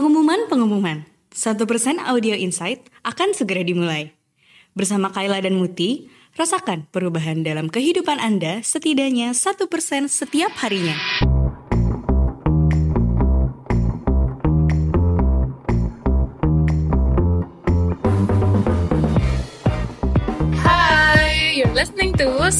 Pengumuman-pengumuman. 1% Audio Insight akan segera dimulai. Bersama Kayla dan Muti, rasakan perubahan dalam kehidupan Anda setidaknya 1% setiap harinya. To 1%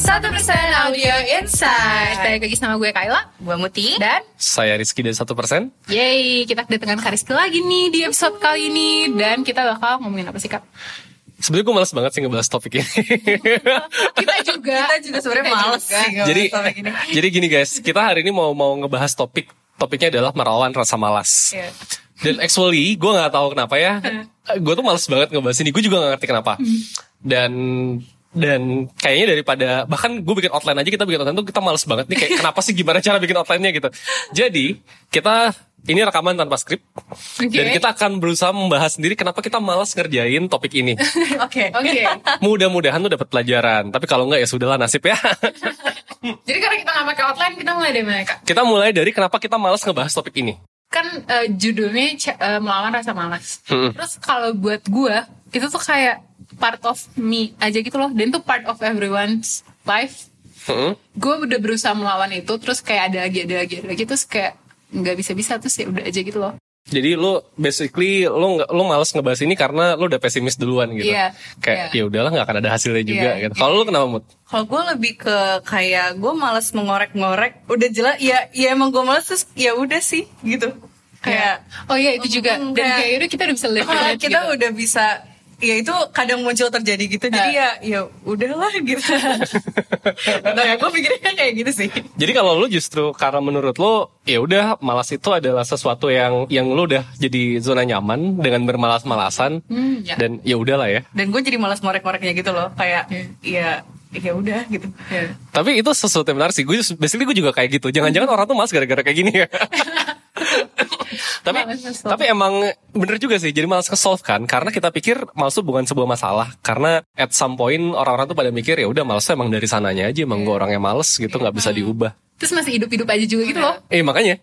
Audio Insight Balik lagi sama gue Kayla Gua Muti. Dan Saya Rizky dari satu persen. Yeay, kita kedatangan Kariski lagi nih di episode kali ini Dan kita bakal ngomongin apa sih Kak? Sebenarnya gue males banget sih ngebahas topik ini. Kita juga Kita juga sebenarnya Kita males juga. sih jadi, topik ini. jadi gini guys, kita hari ini mau mau ngebahas topik. Topiknya adalah merawan rasa malas. Iya. Dan actually, gue nggak tahu kenapa ya. gue tuh males banget ngebahas ini. Gue juga gak ngerti kenapa. Dan dan kayaknya daripada bahkan gue bikin outline aja kita bikin outline tuh kita males banget nih kayak kenapa sih gimana cara bikin outline-nya gitu. Jadi kita ini rekaman tanpa skrip Oke. dan kita akan berusaha membahas sendiri kenapa kita malas ngerjain topik ini. Oke. Oke Mudah-mudahan tuh dapat pelajaran. Tapi kalau enggak ya sudahlah nasib ya. Jadi karena kita gak pakai outline Kita mulai dari mana Kak? kita mulai dari kenapa kita malas ngebahas topik ini. Kan eh, judulnya eh, Melawan Rasa Malas Hmm. Terus kalau buat gue Itu tuh kayak part of me aja gitu loh Dan itu part of everyone's life Heeh. gue udah berusaha melawan itu terus kayak ada lagi ada lagi ada lagi terus kayak nggak bisa bisa terus ya udah aja gitu loh Jadi lu basically lu nggak lu malas ngebahas ini karena lu udah pesimis duluan gitu. Iya, Kayak iya. ya udahlah nggak akan ada hasilnya juga Iya, gitu. Kalau lu kenapa mood? Kalau gue lebih ke kayak gue males mengorek-ngorek. Udah jelas, ya, ya emang gue males terus ya udah sih gitu. Kayak oh iya itu juga Hmm, dan kayak- kayak udah kita udah bisa live kita gitu. udah bisa ya itu kadang muncul terjadi gitu jadi ya ya udahlah gitu nah gue pikirnya kayak gitu sih Jadi kalau lu justru karena menurut lu ya udah malas itu adalah sesuatu yang yang lu udah jadi zona nyaman dengan bermalas-malasan Hmm, ya. dan ya udahlah ya. dan gue jadi malas ngorek-ngoreknya gitu loh kayak ya ya udah gitu Ya. Tapi itu sesuatu yang menarik sih. Gue basically gue juga kayak gitu. Jangan-jangan orang tuh malas gara-gara kayak gini ya. tapi Malas tapi emang bener juga sih. Jadi malas ke-solve kan karena kita pikir malas tuh bukan sebuah masalah. Karena at some point orang-orang tuh pada mikir ya udah malas tuh emang dari sananya aja. Emang gue orangnya males gitu nggak bisa diubah. terus masih hidup hidup aja juga gitu loh Eh makanya.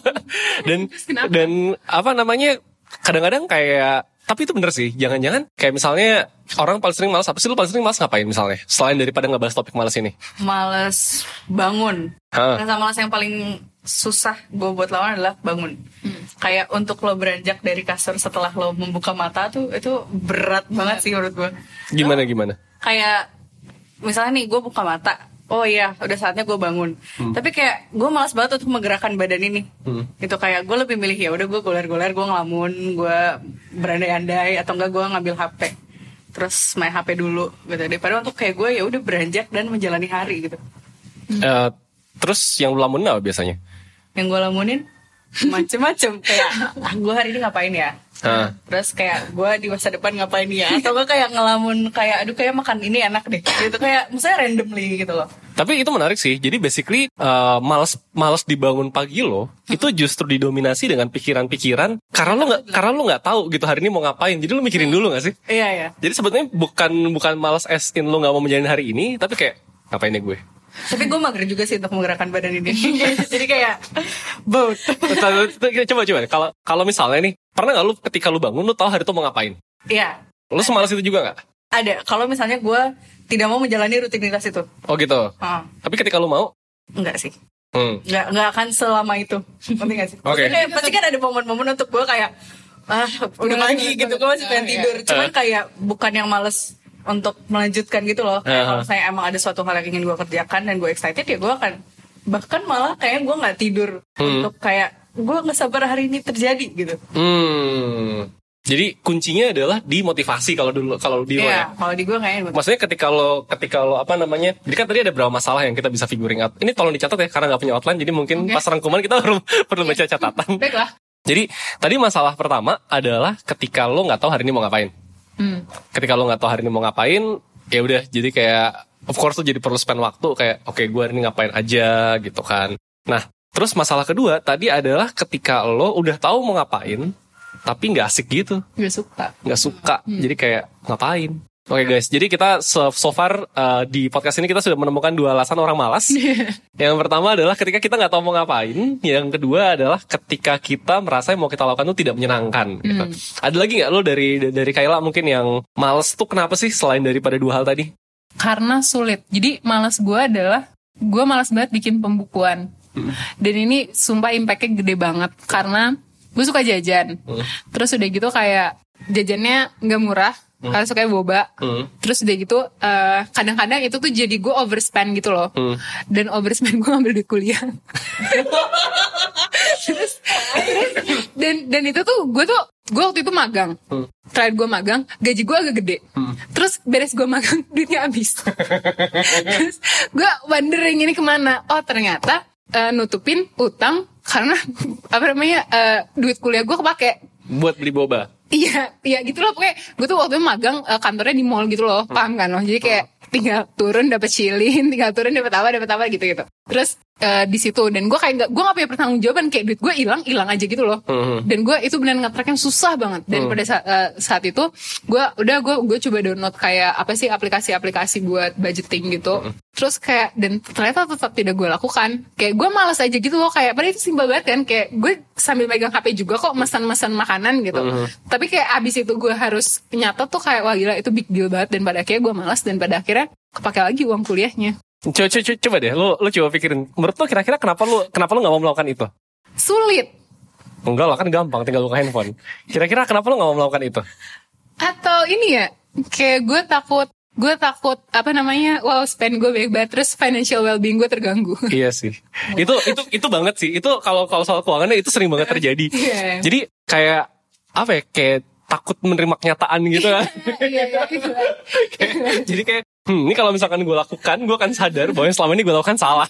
dan dan apa namanya? Kadang-kadang kayak tapi itu bener sih, jangan-jangan kayak misalnya orang paling sering malas apa sih lu paling sering malas ngapain misalnya? Selain daripada ngebahas topik malas ini. males bangun Hah. rasa malas yang paling susah gue buat lawan adalah bangun kayak untuk lo beranjak dari kasur setelah lo membuka mata tuh itu berat banget sih menurut gue Gimana gimana? kayak misalnya nih gue buka mata oh iya udah saatnya gue bangun. Tapi kayak gue malas banget untuk menggerakkan badan ini. Hmm. itu kayak gue lebih milih ya udah gue goler-goler gue ngelamun gue berandai-andai atau enggak gue ngambil hp terus main hp dulu gitu. Daripada untuk kayak gue ya udah beranjak dan menjalani hari gitu. Eh, terus yang lu lamunin apa biasanya? yang gue lamunin macem-macem kayak ah, gue hari ini ngapain ya Hah. terus kayak gue di masa depan ngapain ya atau gue kayak ngelamun kayak aduh kayak makan ini enak deh gitu kayak misalnya randomly gitu loh Tapi itu menarik sih. Jadi basically eh, malas malas dibangun pagi lo itu justru didominasi dengan pikiran-pikiran karena lo nggak karena lo nggak tahu gitu hari ini mau ngapain. Jadi lo mikirin dulu nggak sih? iya ya Jadi sebetulnya bukan bukan malas as in lo nggak mau menjalani hari ini, tapi kayak ngapain ya gue? Tapi gue mager juga sih untuk menggerakkan badan ini. Jadi kayak both. Coba coba. Kalau kalau misalnya nih pernah nggak lu ketika lu bangun lu tahu hari itu mau ngapain? Iya. Lu semalas itu juga nggak? ada. Kalau misalnya gue tidak mau menjalani rutinitas itu. Oh gitu. Ah, Tapi ketika lu mau, enggak sih. Hmm. nggak nggak akan selama itu. Ngerti nggak sih? Oke. Kayak pasti kan ada momen-momen untuk gue kayak ah udah pagi gitu. gue masih pengen Iya, tidur. Cuman Eh. kayak bukan yang males untuk melanjutkan gitu loh kayak Eh. kalau saya emang ada suatu hal yang ingin gue kerjakan dan gue excited ya gue akan bahkan malah kayak gue nggak tidur Hmm. untuk kayak gue nggak sabar hari ini terjadi gitu Hmm. Jadi kuncinya adalah di motivasi kalau dulu kalau di lo Iya, ya. kalau di gue kayaknya gitu. Maksudnya ketika lo ketika lo apa namanya? Jadi kan tadi ada beberapa masalah yang kita bisa figuring out. Ini tolong dicatat ya karena nggak punya outline. Jadi mungkin Oke. pas rangkuman kita perlu perlu baca catatan. baiklah Jadi tadi masalah pertama adalah ketika lo nggak tahu hari ini mau ngapain. Hmm. Ketika lo nggak tahu hari ini mau ngapain, ya udah. Jadi kayak of course lo jadi perlu spend waktu kayak oke gue hari ini ngapain aja gitu kan. Nah terus masalah kedua tadi adalah ketika lo udah tahu mau ngapain, tapi nggak asik gitu, gue suka nggak suka. Jadi kayak ngapain? Oke guys, jadi kita so, so far uh, di podcast ini kita sudah menemukan dua alasan orang malas. yang pertama adalah ketika kita nggak tahu mau ngapain. Yang kedua adalah ketika kita merasa yang mau kita lakukan itu tidak menyenangkan. Gitu. Ada lagi nggak lo dari dari Kayla mungkin yang males tuh kenapa sih selain daripada dua hal tadi? karena sulit. Jadi malas gue adalah gue malas banget bikin pembukuan. Dan ini sumpah impactnya gede banget karena gue suka jajan. Terus udah gitu kayak jajannya nggak murah. Karena suka boba. Hmm. Terus udah gitu eh, kadang-kadang itu tuh jadi gue overspend gitu loh. Hmm. Dan overspend gue ngambil duit kuliah. terus, terus dan dan itu tuh gue tuh gue waktu itu magang. Terakhir gue magang, gaji gue agak gede. Terus beres gue magang, duitnya habis. Terus gue wondering ini ke mana? Oh ternyata eh, nutupin utang karena apa namanya eh, duit kuliah gue kepake. Buat beli boba. Iya, iya gitu loh pokoknya gue tuh waktu itu magang eh, kantornya di mall gitu loh, paham kan loh. Jadi kayak tinggal turun dapat shilling, tinggal turun dapat apa, dapat apa gitu gitu. Terus eh, di situ dan gue kayak nggak gue nggak punya pertanggung jawaban kayak duit gue hilang hilang aja gitu loh. Mhm. Dan gue itu benar ngetracknya susah banget. Dan pada saat, eh, saat itu gue udah gue gue coba download kayak apa sih aplikasi-aplikasi buat budgeting gitu. Terus kayak dan ternyata tetap tidak gue lakukan. Kayak gue malas aja gitu loh kayak padahal itu simpel banget kan kayak gue sambil megang HP juga kok pesan-pesan makanan gitu. Tapi kayak abis itu gue harus nyata tuh kayak wah gila itu big deal banget dan pada akhirnya gue malas dan pada akhirnya kepake lagi uang kuliahnya. Coba, coba, coba deh, lo, lo coba pikirin. Menurut lo kira-kira kenapa lo kenapa lo nggak mau melakukan itu? Sulit. Enggak lah kan gampang, tinggal buka handphone. Kira-kira kenapa lo nggak mau melakukan itu? Atau ini ya kayak gue takut gue takut apa namanya wow spend gue baik banget terus financial well-being gue terganggu iya sih. Itu itu itu banget sih. Itu kalau kalau soal keuangannya itu sering banget terjadi. Iya. Jadi kayak apa ya? Kayak takut menerima kenyataan gitu kan. Iya, iya, iya. Kayak- jadi kayak hmm, ini kalau misalkan gue lakukan, gue akan sadar bahwa yang selama ini gue lakukan salah.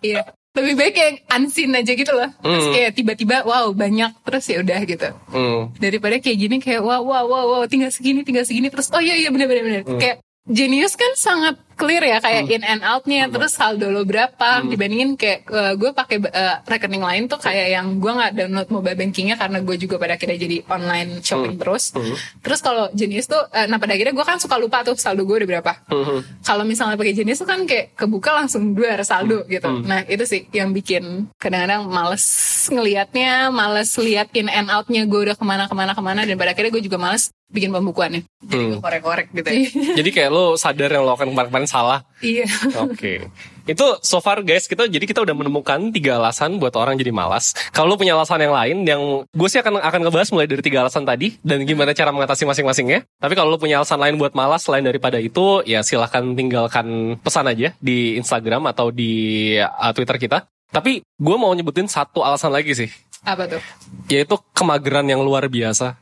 Iya. Lebih baik kayak unseen aja gitu loh. Terus Hmm. kayak tiba-tiba wow banyak terus ya udah gitu. Hmm. Daripada kayak gini kayak wow wow wow wow tinggal segini tinggal segini terus oh iya iya benar benar benar. Hmm. Kayak Genius kan sangat clear ya kayak in and outnya terus saldo lo berapa Hmm. dibandingin kayak eh, gue pakai eh, rekening lain tuh kayak yang gue nggak download mobile bankingnya karena gue juga pada akhirnya jadi online Hmm. shopping terus terus kalau Genius tuh eh, nah pada akhirnya gue kan suka lupa tuh saldo gue udah berapa Hmm. kalau misalnya pakai jenis tuh kan kayak kebuka langsung dua saldo gitu. Nah itu sih yang bikin kadang-kadang males ngelihatnya, males lihat in and outnya gue udah ke mana ke mana ke mana dan pada akhirnya gue juga males bikin pembukuannya. Jadi gue korek-korek gitu ya. Jadi kayak lo sadar yang lo lakukan kemarin-kemarin salah. iya. Oke. Itu so far guys kita jadi kita udah menemukan tiga alasan buat orang jadi malas. Kalau lo punya alasan yang lain yang gue sih akan akan ngebahas mulai dari tiga alasan tadi dan gimana cara mengatasi masing-masingnya. Tapi kalau lo punya alasan lain buat malas selain daripada itu ya silahkan tinggalkan pesan aja di Instagram atau di uh, Twitter kita. Tapi gue mau nyebutin satu alasan lagi sih, Apa tuh? yaitu kemageran yang luar biasa.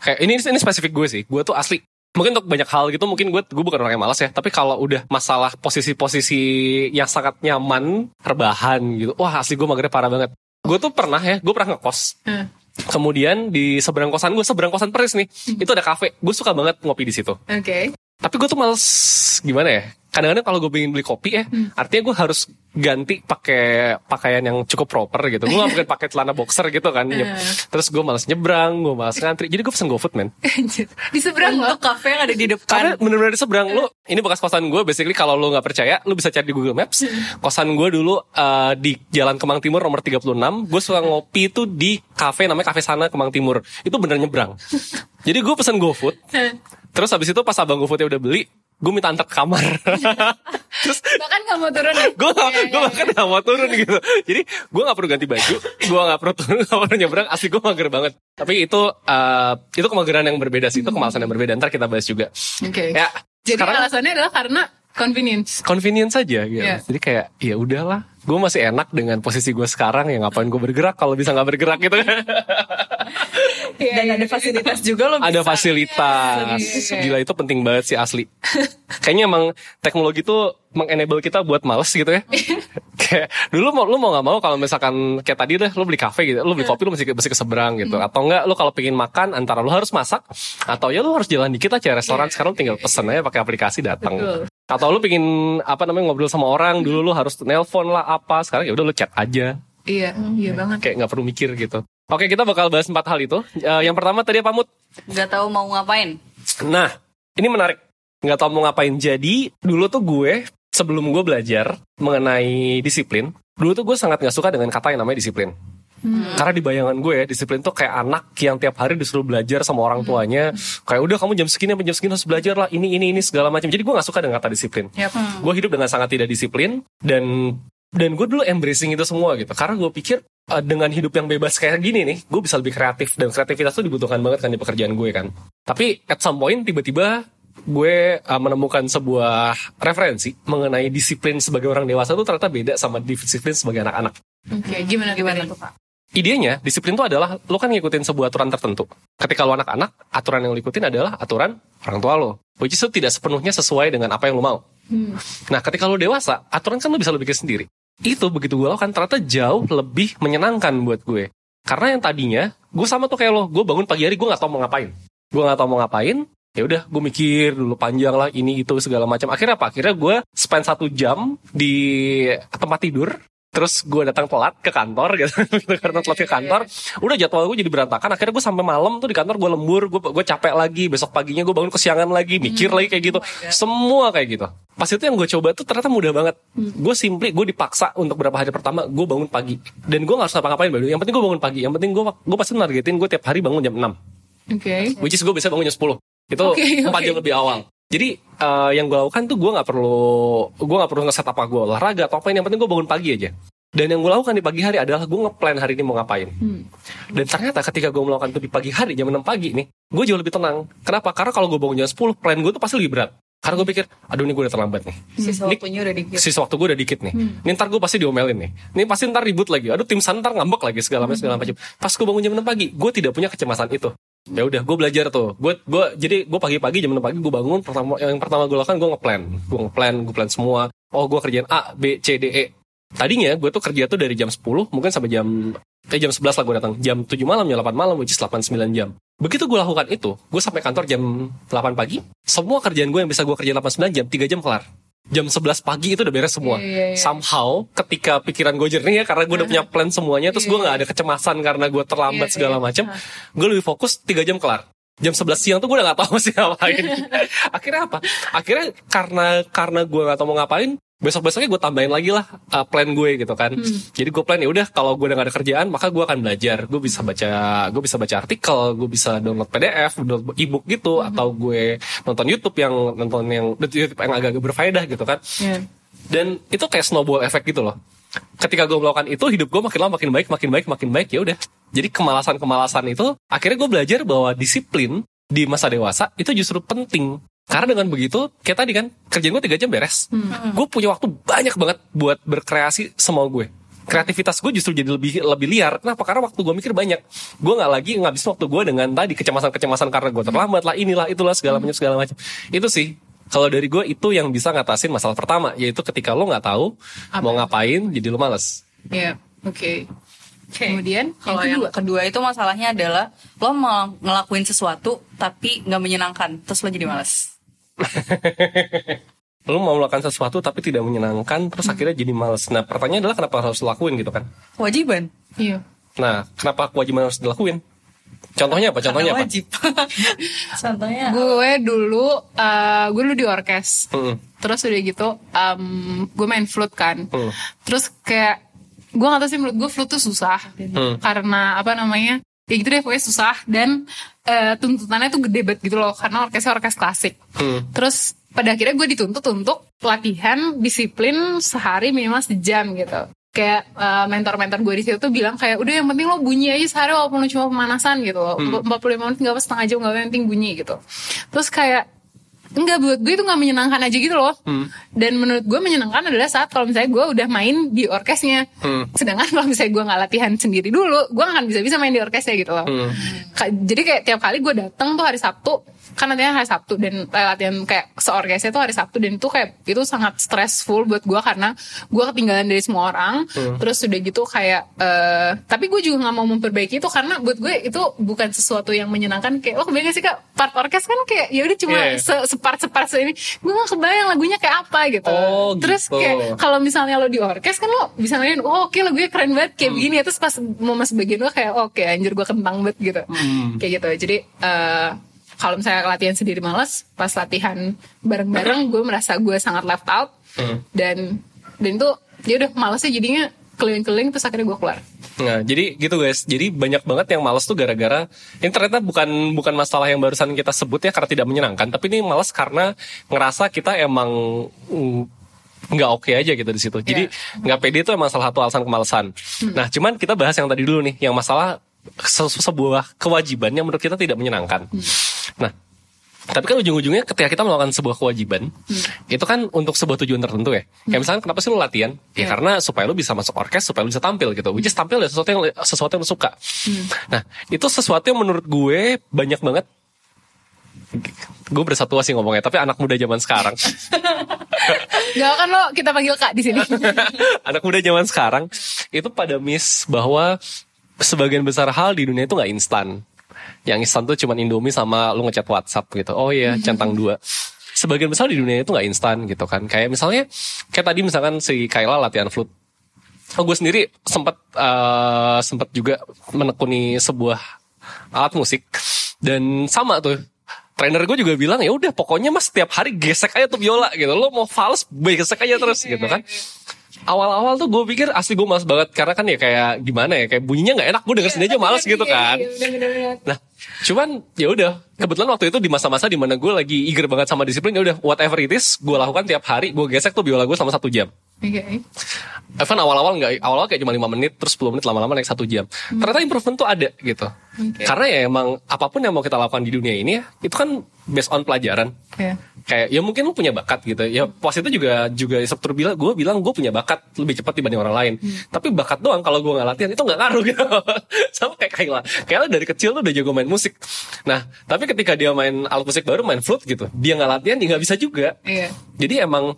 Kayak ini ini spesifik gue sih. Gue tuh asli mungkin untuk banyak hal gitu mungkin gue gue bukan orang yang malas ya. Tapi kalau udah masalah posisi-posisi yang sangat nyaman rebahan gitu wah asli gue magernya parah banget. Gue tuh pernah ya gue pernah ngekos. Hmm. kemudian di seberang kosan gue seberang kosan persis nih itu ada kafe. Gue suka banget ngopi di situ. Oke. tapi gue tuh males gimana ya kadang-kadang kalau gue pengen beli kopi ya artinya gue harus ganti pakai pakaian yang cukup proper gitu. Gue gak mungkin pakai celana boxer gitu kan. Nyep- terus gue males nyebrang gue males ngantri. Jadi gue pesen GoFood men. Anjir. Di seberang. Untuk kafe yang ada di karena depan. bener-bener di seberang. Lu ini bekas kosan gue basically kalau lu nggak percaya lu bisa cari di Google Maps. Kosan gue dulu eh, di Jalan Kemang Timur nomor 36 gue suka ngopi itu di kafe namanya Kafe Sana Kemang Timur. Itu bener nyebrang. Jadi gue pesen GoFood. Terus habis itu pas abang GoFoodnya udah beli gue minta antar ke kamar terus Bahkan gak mau turun ya? gue Iya, gue iya. bahkan gak mau turun gitu jadi gue gak perlu ganti baju gue gak perlu turun gak perlu nyebrang asli gue mager banget tapi itu eh, itu kemageran yang berbeda sih itu kemalasan yang berbeda ntar kita bahas juga Oke. ya Jadi sekarang alasannya adalah karena convenience. convenience saja gitu. Iya. Jadi kayak ya udahlah, gue masih enak dengan posisi gue sekarang ya ngapain gue bergerak kalau bisa nggak bergerak gitu. Dan ada fasilitas juga lo Ada bisa. fasilitas. Iya. Gila itu penting banget sih asli. Kayaknya emang teknologi tuh mengenable kita buat males gitu ya. kayak dulu mau lu mau nggak mau kalau misalkan kayak tadi deh lu beli kafe gitu, lu beli kopi lu mesti mesti ke seberang gitu. Atau enggak lu kalau pengen makan antara lu harus masak atau ya lu harus jalan dikit aja restoran sekarang lu tinggal pesen aja pakai aplikasi datang. Betul. Atau lu pengen apa namanya ngobrol sama orang dulu lu harus nelpon lah apa sekarang ya udah lu chat aja Iya, iya banget. kayak nggak perlu mikir gitu. Oke kita bakal bahas empat hal itu. Eh, yang pertama tadi apa Mut? Gak tahu mau ngapain. Nah ini menarik. nggak tahu mau ngapain. Jadi dulu tuh gue sebelum gue belajar mengenai disiplin, dulu tuh gue sangat nggak suka dengan kata yang namanya disiplin. Karena di bayangan gue ya, disiplin tuh kayak anak yang tiap hari disuruh belajar sama orang tuanya. Kayak udah kamu jam segini sampai jam segini harus belajar lah, ini ini ini segala macam. Jadi gue nggak suka dengan kata disiplin. Yap. Gue hidup dengan sangat tidak disiplin dan dan gue dulu embracing itu semua gitu. Karena gue pikir uh, dengan hidup yang bebas kayak gini nih, gue bisa lebih kreatif dan kreativitas tuh dibutuhkan banget kan di pekerjaan gue kan. Tapi at some point tiba-tiba gue uh, menemukan sebuah referensi mengenai disiplin sebagai orang dewasa tuh ternyata beda sama disiplin sebagai anak-anak. Oke, gimana gimana tuh kak? Idenya, disiplin itu adalah lo kan ngikutin sebuah aturan tertentu. Ketika lo anak-anak, aturan yang lo ikutin adalah aturan orang tua lo. Which is itu tidak sepenuhnya sesuai dengan apa yang lo mau. Nah, ketika lo dewasa, aturan kan lo bisa lo bikin sendiri. Itu begitu gue lakukan ternyata jauh lebih menyenangkan buat gue. Karena yang tadinya, gue sama tuh kayak lo, gue bangun pagi hari gue nggak tahu mau ngapain. Gue nggak tahu mau ngapain, ya udah gue mikir dulu panjang lah ini itu segala macam. Akhirnya apa? Akhirnya gue spend satu jam di tempat tidur terus gue datang telat ke kantor gitu. Karena telat ke kantor udah jadwal gue jadi berantakan. Akhirnya gue sampai malam tuh di kantor gue lembur gue gue capek lagi. Besok paginya gue bangun kesiangan lagi mikir lagi kayak gitu. semua kayak gitu. Pas itu yang gue coba tuh ternyata mudah banget. Gue simply gue dipaksa untuk beberapa hari pertama gue bangun pagi. Dan gue nggak harus ngapa-ngapain baru yang penting gue bangun pagi. Yang penting gue gue pasti nargetin gue tiap hari bangun jam 6 Oke. which is gue bisa bangun jam 10 itu empat oke. jam lebih awal jadi eh, yang gue lakukan tuh gue nggak perlu gue nggak perlu ngeset apa gue olahraga atau apa yang penting gue bangun pagi aja dan yang gue lakukan di pagi hari adalah gue ngeplan hari ini mau ngapain dan ternyata ketika gue melakukan itu di pagi hari jam 6 pagi nih gue jauh lebih tenang kenapa karena kalau gue bangun jam 10 plan gue tuh pasti lebih berat karena gue pikir aduh ini gue udah terlambat nih Sisa waktunya udah dikit. sisa waktu gue udah dikit nih. Ini ntar gue pasti diomelin nih. Ini pasti ntar ribut lagi. Aduh tim san ntar ngambek lagi segala macam segala macam. Pas gue bangun jam 6 pagi, gue tidak punya kecemasan itu. Ya udah, gue belajar tuh. Gue gue jadi gue pagi-pagi jam 6 pagi gue bangun. Pertama yang pertama gue lakukan gue ngeplan. Gue ngeplan, gue plan semua. Oh gue kerjaan A, B, C, D, E. Tadinya gue tuh kerja tuh dari jam 10 mungkin sampai jam eh jam 11 lah gue datang. Jam 7 malam, jam 8 malam, which is 8 9 jam. Begitu gue lakukan itu, gue sampai kantor jam 8 pagi. Semua kerjaan gue yang bisa gue kerjain 8 9 jam, 3 jam kelar. Jam 11 pagi itu udah beres semua. Iya, iya, iya. Somehow ketika pikiran gue jernih ya karena gue udah punya plan semuanya, terus gue nggak ada kecemasan karena gue terlambat Iya, segala iya. macam. Gue lebih fokus 3 jam kelar. Jam 11 siang tuh gue udah gak tahu mesti ngapain. Akhirnya apa? Akhirnya karena karena gue gak tahu mau ngapain, besok besoknya gue tambahin lagi lah uh, plan gue gitu kan. Jadi gue plan ya udah kalau gue udah gak ada kerjaan maka gue akan belajar. Gue bisa baca gue bisa baca artikel, gue bisa download PDF, download ebook gitu atau gue nonton YouTube yang nonton yang YouTube yang agak-agak berfaedah gitu kan. Iya. Dan itu kayak snowball effect gitu loh. Ketika gue melakukan itu, hidup gue makin lama makin baik, makin baik, makin baik. Ya udah. Jadi kemalasan-kemalasan itu, akhirnya gue belajar bahwa disiplin di masa dewasa itu justru penting. Karena dengan begitu, kayak tadi kan, kerjaan gue tiga jam beres. Gue punya waktu banyak banget buat berkreasi semau gue. Kreativitas gue justru jadi lebih lebih liar. Kenapa? Karena waktu gue mikir banyak. Gue nggak lagi ngabisin waktu gue dengan tadi kecemasan-kecemasan karena gue terlambat lah, inilah, itulah segala macam segala macam. Itu sih kalau dari gue itu yang bisa ngatasin masalah pertama yaitu ketika lo nggak tahu mau ngapain jadi lo males Iya. Oke. Oke. Kemudian Kalau yang yang kedua itu masalahnya adalah lo mau ngelakuin sesuatu tapi nggak menyenangkan, terus lo jadi males. lo mau melakukan sesuatu tapi tidak menyenangkan terus akhirnya jadi males nah pertanyaannya adalah kenapa harus dilakuin gitu kan Kewajiban. Iya. nah kenapa kewajiban harus dilakuin contohnya apa contohnya Karena apa wajib. Contohnya. Gue dulu, eh, gue dulu di orkes. Mm, Terus udah gitu, em, gue main flute kan. mm, Terus kayak gue gak tau sih menurut gue flute tuh susah Hmm. karena apa namanya ya gitu deh pokoknya susah dan eh, tuntutannya tuh gede banget gitu loh karena orkesnya orkes klasik. mm. Terus pada akhirnya gue dituntut untuk latihan disiplin sehari minimal sejam gitu. Kayak eh, mentor-mentor gue di situ tuh bilang kayak udah yang penting lo bunyi aja sehari walaupun lo cuma pemanasan gitu loh. 45 menit gak apa setengah jam gak apa yang penting bunyi gitu. Terus kayak Enggak buat gue itu gak menyenangkan aja gitu loh Dan menurut gue menyenangkan adalah saat kalau misalnya gue udah main di orkesnya Hmm. Sedangkan kalau misalnya gue gak latihan sendiri dulu Gue gak akan bisa-bisa main di orkesnya gitu loh Hmm. Jadi kayak tiap kali gue datang tuh hari Sabtu Kan latihan hari Sabtu Dan eh, latihan kayak seorkesnya tuh hari Sabtu Dan itu kayak itu sangat stressful buat gue Karena gue ketinggalan dari semua orang. Terus udah gitu kayak eh, Tapi gue juga gak mau memperbaiki itu Karena buat gue itu bukan sesuatu yang menyenangkan. Kayak lo kebayang sih kak? Part orkes kan kayak ya udah cuma Iya. se- separt separt ini. Gue gak kebayang lagunya kayak apa gitu. Oh, terus gitu. kayak kalau misalnya lo di orkes kan lo bisa ngeliatin oh oke lagunya keren banget kayak Hmm. begini. Terus pas mau masuk bagian lo kayak oke anjir gue kentang banget gitu. Hmm. kayak gitu. Jadi eh kalau misalnya latihan sendiri males pas latihan bareng-bareng gue merasa gue sangat left out dan dan itu ya udah malesnya jadinya keliling-keliling terus akhirnya gue keluar Nah, jadi gitu guys. Jadi banyak banget yang males tuh gara-gara ini ternyata bukan bukan masalah yang barusan kita sebut ya karena tidak menyenangkan, tapi ini males karena ngerasa kita emang mm, nggak oke aja gitu di situ. Jadi nggak pede itu emang salah satu alasan kemalasan. Nah, cuman kita bahas yang tadi dulu nih, yang masalah se- sebuah kewajiban yang menurut kita tidak menyenangkan. Nah, tapi kan ujung-ujungnya ketika kita melakukan sebuah kewajiban, itu kan untuk sebuah tujuan tertentu ya. Kayak misalnya kenapa sih lu latihan? Ya Iya. karena supaya lu bisa masuk orkes, supaya lu bisa tampil gitu. Which is tampil ya sesuatu yang sesuatu yang lu suka. Nah, itu sesuatu yang menurut gue banyak banget gue bersatu sih ngomongnya, tapi anak muda zaman sekarang, Gak kan lo kita panggil kak di sini anak muda zaman sekarang itu pada miss bahwa sebagian besar hal di dunia itu nggak instan. Yang instan tuh cuma Indomie sama lu ngechat WhatsApp gitu. Oh iya, centang dua. Sebagian besar di dunia itu nggak instan gitu kan. Kayak misalnya, kayak tadi misalkan si Kayla latihan flute. Oh, gue sendiri sempat eh, sempat juga menekuni sebuah alat musik dan sama tuh trainer gue juga bilang ya udah pokoknya mas setiap hari gesek aja tuh biola gitu lo mau fals gesek aja terus gitu kan awal-awal tuh gue pikir asli gue males banget karena kan ya kayak gimana ya kayak bunyinya nggak enak gue denger sendiri aja males gitu kan Iya, iya, bener-bener. Nah, cuman ya udah. Kebetulan waktu itu di masa-masa di mana gue lagi eager banget sama disiplin, ya udah whatever it is, gue lakukan tiap hari. Gue gesek tuh biola gue selama satu jam. Oke. Even awal-awal nggak, awal-awal kayak cuma 5 menit, terus 10 menit lama-lama naik satu jam. Ternyata improvement tuh ada gitu. Karena ya emang apa pun yang mau kita lakukan di dunia ini ya, itu kan based on pelajaran. Iya. Kayak ya mungkin lu punya bakat gitu. Ya pas itu juga juga instruktur bilang, gue bilang gue punya bakat lebih cepat dibanding orang lain. Tapi bakat doang kalau gue nggak latihan itu nggak ngaruh gitu. Sama kayak Kayla. Kayla dari kecil tuh udah jago main musik. Nah, tapi ketika dia main alat musik baru, main flute gitu, dia nggak latihan, dia nggak bisa juga. Iya. Jadi emang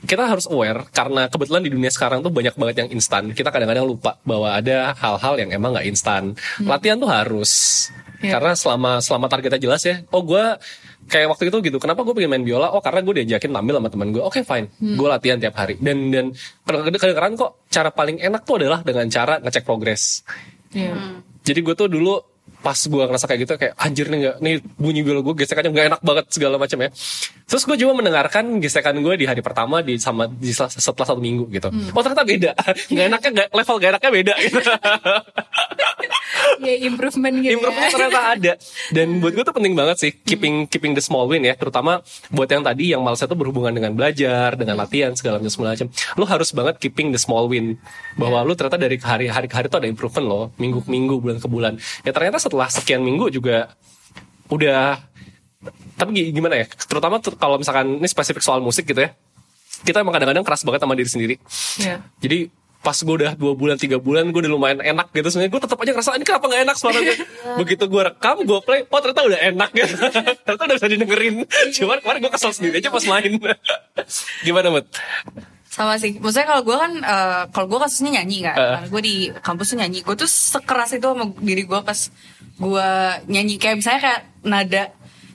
kita harus aware karena kebetulan di dunia sekarang tuh banyak banget yang instan. Kita kadang-kadang lupa bahwa ada hal-hal yang emang nggak instan. Latihan tuh harus. Iya. Karena selama selama targetnya jelas ya. Oh gue kayak waktu itu gitu. Kenapa gue pengen main biola? Oh karena gue diajakin tampil sama teman gue. Oke fine. Gue latihan tiap hari. Dan dan kadang-kadang kok cara paling enak tuh adalah dengan cara ngecek progres. Iya. Jadi gue tuh dulu pas gue ngerasa kayak gitu kayak anjir nih nggak nih bunyi biola gue gesekannya nggak enak banget segala macam ya. Terus gue coba mendengarkan gesekan gue di hari pertama di sama di setelah, satu minggu gitu. Oh ternyata beda. Nggak enaknya nggak- level gak enaknya beda gitu. Ya improvement gitu Improve ya. ternyata ada. Dan buat gue tuh penting banget sih keeping keeping the small win ya, terutama buat yang tadi yang malasnya tuh berhubungan dengan belajar, dengan latihan segala macam. Lu harus banget keeping the small win bahwa lu ternyata dari hari hari ke hari tuh ada improvement loh, minggu ke minggu, bulan ke bulan. Ya ternyata setelah sekian minggu juga udah tapi gi- gimana ya? Terutama kalau misalkan ini spesifik soal musik gitu ya. Kita emang kadang-kadang keras banget sama diri sendiri. Iya. Jadi pas gue udah dua bulan tiga bulan gue udah lumayan enak gitu. Sebenarnya gue tetap aja ngerasa ini kenapa nggak enak suaranya? Begitu gue rekam gue play oh ternyata udah enak gitu. Ternyata udah bisa didengerin. Cuman kemarin gue kesel sendiri aja pas main. Gimana mut? Sama sih. Maksudnya kalau gue kan eh, kalau gue kasusnya nyanyi kan. Eh. Karena gue di kampus tuh nyanyi. Gue tuh sekeras itu sama diri gue pas gue nyanyi. Kayak misalnya kayak nada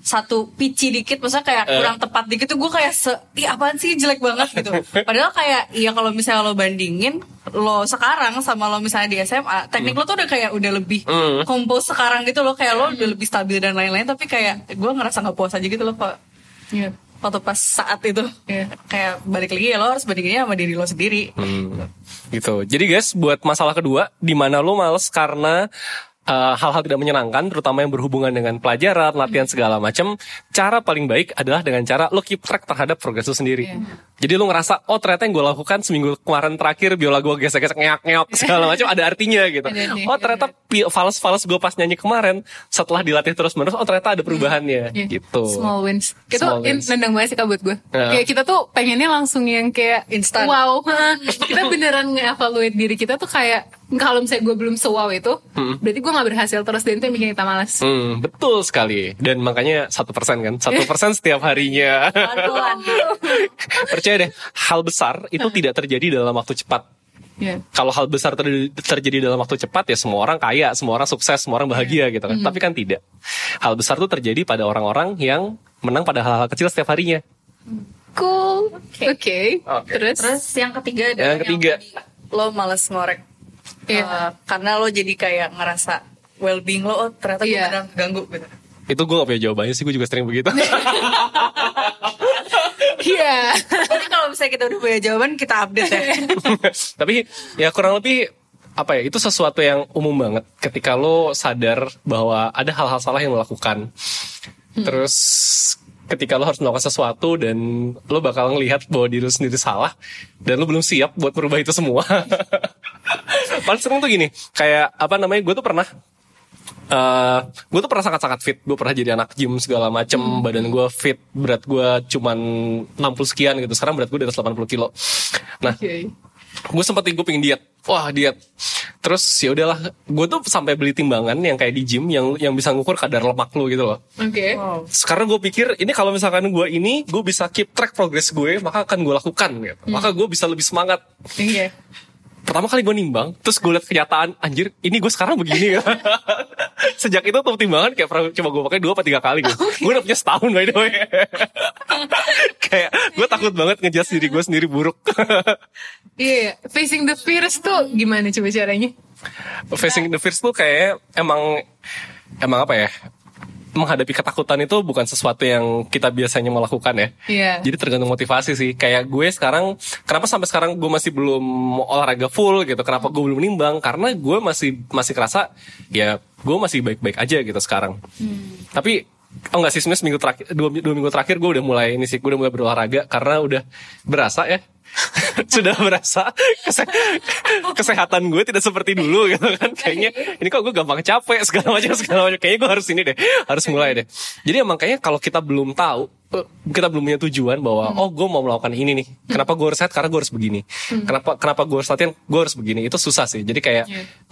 satu pitchy dikit maksudnya kayak Eh. kurang tepat dikit tuh gue kayak se ih apaan sih jelek banget gitu padahal kayak iya kalau misalnya lo bandingin lo sekarang sama lo misalnya di SMA teknik lo tuh udah kayak udah lebih Hmm. kompos sekarang gitu loh kayak lo udah lebih stabil dan lain-lain tapi kayak gue ngerasa nggak puas aja gitu loh kok Iya. waktu pas saat itu Iya. kayak balik lagi ya lo harus bandinginnya sama diri lo sendiri Hmm, gitu. Jadi guys, buat masalah kedua, di mana lo males karena uh, hal-hal tidak menyenangkan, terutama yang berhubungan dengan pelajaran, latihan segala macam, cara paling baik adalah dengan cara lo keep track terhadap progres lo sendiri. Jadi lo ngerasa, oh ternyata yang gue lakukan seminggu kemarin terakhir biola gue gesek-gesek ngeok-ngeok segala macam ada artinya gitu. Oh ternyata fals-fals gue pas nyanyi kemarin setelah dilatih terus menerus, oh ternyata ada perubahannya Iya. gitu. Small wins. Itu Small in- wins. nendang banget sih kak buat gue. Iya. Kayak kita tuh pengennya langsung yang kayak Instan. Wow. kita beneran nge-evaluate diri kita tuh kayak kalau misalnya gue belum se-wow itu, berarti gue gak berhasil terus dan itu yang bikin kita malas. Hmm, betul sekali. Dan makanya satu persen kan, satu persen setiap harinya. Percaya deh, hal besar itu tidak terjadi dalam waktu cepat. Iya. Kalau hal besar ter- terjadi dalam waktu cepat ya semua orang kaya, semua orang sukses, semua orang bahagia gitu kan. Tapi kan tidak. Hal besar itu terjadi pada orang-orang yang menang pada hal-hal kecil setiap harinya. Cool. Oke. Oke. Terus? terus yang ketiga Yang ketiga. tadi lo males ngorek Iya. Eh, karena lo jadi kayak ngerasa well being lo oh ternyata gue Iya. beneran ganggu gitu itu gue gak punya jawabannya sih gue juga sering begitu Iya. Nanti kalau misalnya kita udah punya jawaban kita update ya. tapi ya kurang lebih apa ya itu sesuatu yang umum banget ketika lo sadar bahwa ada hal-hal salah yang lo lakukan terus ketika lo harus melakukan sesuatu dan lo bakal ngelihat bahwa diri lo sendiri salah dan lo belum siap buat merubah itu semua paling sering tuh gini kayak apa namanya gue tuh pernah eh gue tuh pernah sangat-sangat fit. Gue pernah jadi anak gym segala macem. Badan gue fit berat gue cuman 60 sekian gitu. Sekarang berat gue di atas 80 kilo. Nah Oke. gue sempet gue pengen diet. Wah diet. Terus ya udahlah. Gue tuh sampai beli timbangan yang kayak di gym yang yang bisa ngukur kadar lemak lu gitu loh. Oke. sekarang gue pikir ini kalau misalkan gue ini gue bisa keep track progress gue maka akan gue lakukan gitu. Maka gue bisa lebih semangat. Iya. Pertama kali gue nimbang terus gue liat kenyataan anjir ini gue sekarang begini ya. Sejak itu tuh timbangan kayak pernah coba gue pakai dua apa tiga kali gitu gue udah punya setahun by the way. Kayak gue takut banget ngejudge diri gue sendiri buruk. Iya, facing the fears tuh gimana coba caranya? facing the fears tuh kayak emang emang apa ya menghadapi ketakutan itu bukan sesuatu yang kita biasanya melakukan ya. Iya. Jadi tergantung motivasi sih. Kayak gue sekarang, kenapa sampai sekarang gue masih belum olahraga full gitu? Kenapa gue belum nimbang? Karena gue masih masih kerasa ya gue masih baik-baik aja gitu sekarang. Tapi oh enggak sih sebenarnya seminggu terakhir dua, dua minggu terakhir gue udah mulai ini sih gue udah mulai berolahraga karena udah berasa ya sudah berasa kese- kesehatan gue tidak seperti dulu gitu kan. Kayaknya ini kok gue gampang capek segala macam segala macam. Kayaknya gue harus ini deh harus mulai deh. Jadi emang kayaknya kalau kita belum tahu eh, kita belum punya tujuan bahwa oh gue mau melakukan ini nih. Kenapa gue harus sehat karena gue harus begini. Kenapa kenapa gue harus latihan? Gue harus begini. Itu susah sih. Jadi kayak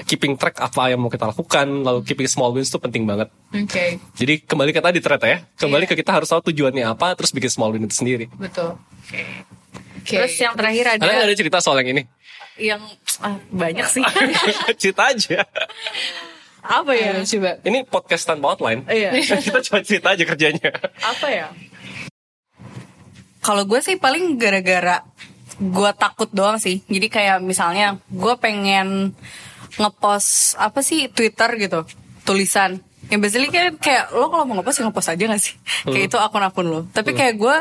keeping track apa yang mau kita lakukan lalu keeping small wins itu penting banget. Oke, jadi kembali ke tadi ternyata ya. Kembali ke kita harus tahu tujuannya apa terus bikin small win itu sendiri. Betul. Oke. Terus yang terakhir ada ada ada cerita soal yang ini yang ah, banyak sih. cerita aja Apa ya? Ayo, coba. Ini podcast tanpa outline. Iya. Kita cuma cerita aja kerjanya. Apa ya? Kalau gue sih paling gara-gara gue takut doang sih. Jadi kayak misalnya gue pengen ngepost apa sih Twitter gitu tulisan. Yang basically kan kayak lo kalau mau ngepost ya ngepost aja gak sih? Kayak itu akun-akun lo. Tapi kayak gue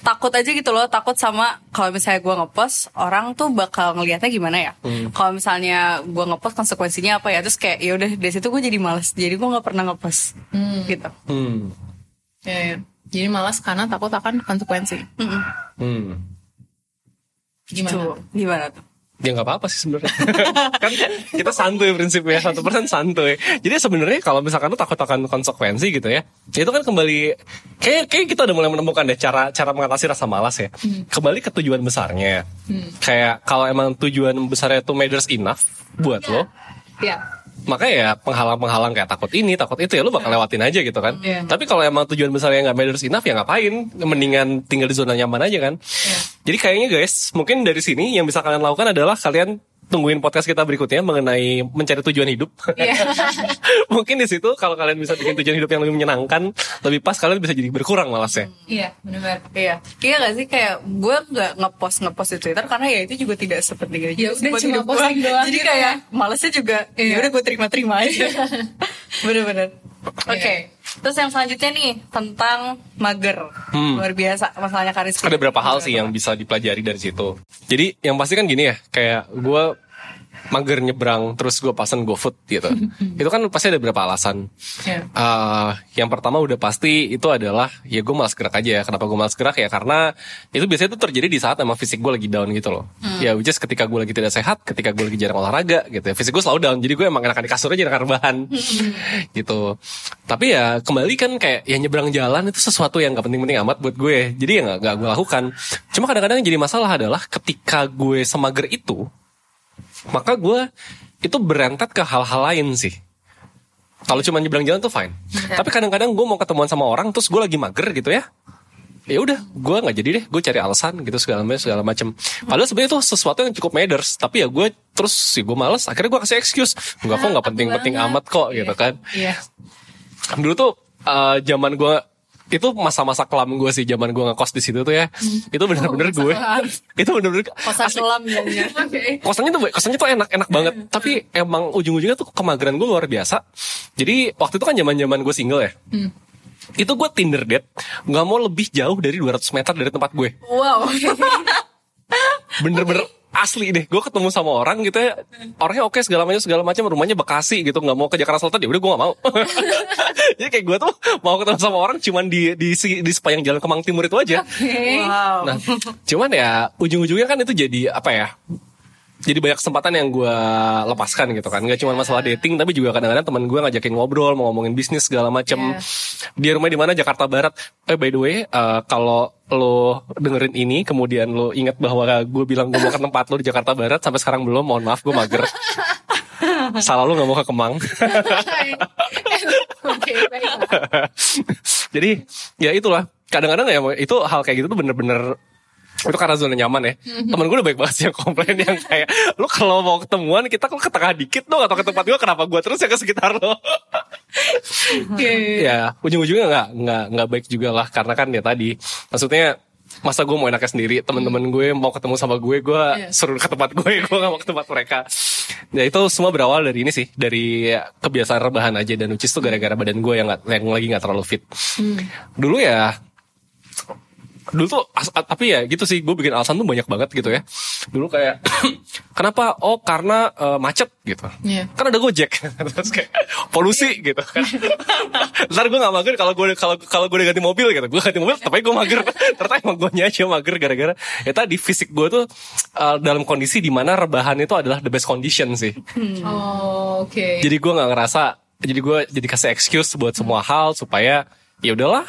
takut aja gitu loh takut sama kalau misalnya gue ngepost orang tuh bakal ngelihatnya gimana ya kalau misalnya gue ngepost konsekuensinya apa ya terus kayak ya udah dari situ gue jadi males jadi gue nggak pernah ngepost gitu Hmm. Ya, ya. Jadi malas karena takut akan konsekuensi. Mm-mm. Hmm. Gimana? Tuh, gimana tuh Ya nggak apa-apa sih sebenarnya. kan kita santuy prinsipnya satu persen santuy. Jadi sebenarnya kalau misalkan lu takut akan konsekuensi gitu ya, itu kan kembali kayak kayak kita udah mulai menemukan deh cara cara mengatasi rasa malas ya. Kembali ke tujuan besarnya. Kayak kalau emang tujuan besarnya itu matters enough buat lo, Ya. Maka ya penghalang-penghalang kayak takut ini, takut itu ya lu bakal lewatin aja gitu kan. Iya. Tapi kalau emang tujuan besarnya nggak matters enough ya ngapain? Mendingan tinggal di zona nyaman aja kan. Jadi kayaknya guys, mungkin dari sini yang bisa kalian lakukan adalah kalian tungguin podcast kita berikutnya mengenai mencari tujuan hidup. Iya. mungkin di situ kalau kalian bisa bikin tujuan hidup yang lebih menyenangkan, lebih pas kalian bisa jadi berkurang malasnya. Iya, benar. Iya, iya gak sih kayak gue nggak ngepost ngepost di Twitter karena ya itu juga tidak sepenting itu. Ya udah, cuma hidup gua. posting doang Jadi gitu kayak ya. malesnya juga. Iya. Ya udah gue terima-terima aja. Bener-bener. Oke, Iya. Terus yang selanjutnya nih tentang mager. Hmm. Luar biasa masalahnya Karis. Ada beberapa hal sih yang bisa dipelajari dari situ. Jadi yang pasti kan gini ya, kayak gue mager nyebrang terus gue pasen GoFood gitu. itu kan pasti ada beberapa alasan. Iya. Eh, yang pertama udah pasti itu adalah ya gue malas gerak aja. Kenapa gue malas gerak ya karena itu biasanya tuh terjadi di saat emang fisik gue lagi down gitu loh. Ya which is ketika gue lagi tidak sehat, ketika gue lagi jarang olahraga gitu ya. Fisik gue selalu down. Jadi gue emang enakan di kasur aja enakan rebahan gitu. Tapi ya kembali kan kayak ya nyebrang jalan itu sesuatu yang gak penting-penting amat buat gue. Jadi ya gak, gak gue lakukan. Cuma kadang-kadang yang jadi masalah adalah ketika gue semager itu, maka gue itu berentet ke hal-hal lain sih. Kalau cuma nyebrang jalan tuh fine. Tapi kadang-kadang gue mau ketemuan sama orang terus gue lagi mager gitu ya. Ya udah, gue nggak jadi deh. Gue cari alasan gitu segala macam segala macam. Padahal sebenarnya itu sesuatu yang cukup matters. Tapi ya gue terus sih gue males. Akhirnya gue kasih excuse. Enggak kok nggak penting-penting amat kok gitu kan. Iya. Dulu tuh eh, zaman gue itu masa-masa kelam gue sih zaman gue ngekos di situ tuh ya. Itu bener-bener gue. itu bener-bener Kosan asli. kelam jadinya. Oke. kosannya tuh kosannya tuh enak enak banget. Tapi emang ujung-ujungnya tuh kemageran gue luar biasa. Jadi waktu itu kan zaman zaman gue single ya. Itu gue Tinder date nggak mau lebih jauh dari 200 meter dari tempat gue. Wow. bener-bener asli deh gue ketemu sama orang gitu ya orangnya oke segala macam segala macam rumahnya Bekasi gitu nggak mau ke Jakarta Selatan ya udah gue nggak mau jadi kayak gue tuh mau ketemu sama orang cuman di di si- di sepanjang jalan Kemang Timur itu aja Wow. Nah, cuman ya ujung-ujungnya kan itu jadi apa ya? Jadi banyak kesempatan yang gue lepaskan gitu kan. Gak cuma masalah dating, tapi juga kadang-kadang teman gue ngajakin ngobrol, mau ngomongin bisnis segala macem. Dia rumah di mana Jakarta Barat. Eh by the way, eh, kalau lo dengerin ini, kemudian lo ingat bahwa gue bilang gue mau ke tempat lo di Jakarta Barat, sampai sekarang belum. Mohon maaf, gue mager. Salah lo gak mau ke Kemang. Jadi ya itulah. Kadang-kadang ya itu hal kayak gitu tuh bener-bener itu karena zona nyaman ya. Temen gue udah baik banget sih yang komplain yang kayak lu kalau mau ketemuan kita kok ke tengah dikit dong atau ke tempat gue kenapa gue terus ya ke sekitar lo. Ya ujung-ujungnya nggak nggak nggak baik juga lah karena kan ya tadi maksudnya masa gue mau enaknya sendiri teman-teman gue mau ketemu sama gue gue Iya. suruh ke tempat gue gue gak mau ke tempat mereka ya itu semua berawal dari ini sih dari kebiasaan rebahan aja dan ucis tuh gara-gara badan gue yang nggak yang lagi nggak terlalu fit dulu ya dulu tuh tapi ya gitu sih gue bikin alasan tuh banyak banget gitu ya. Dulu kayak kenapa? Oh karena eh, macet gitu. Iya. kan ada gojek. Terus kayak polusi gitu kan. Ntar gue gak mager kalau gue kalau kalau gue udah ganti mobil gitu. Gue ganti mobil tapi gue mager. Ternyata emang gue aja mager gara-gara. Ya tadi fisik gue tuh eh, dalam kondisi di mana rebahan itu adalah the best condition sih. Oh, oke. jadi gue nggak ngerasa jadi gue jadi kasih excuse buat semua hal supaya ya udahlah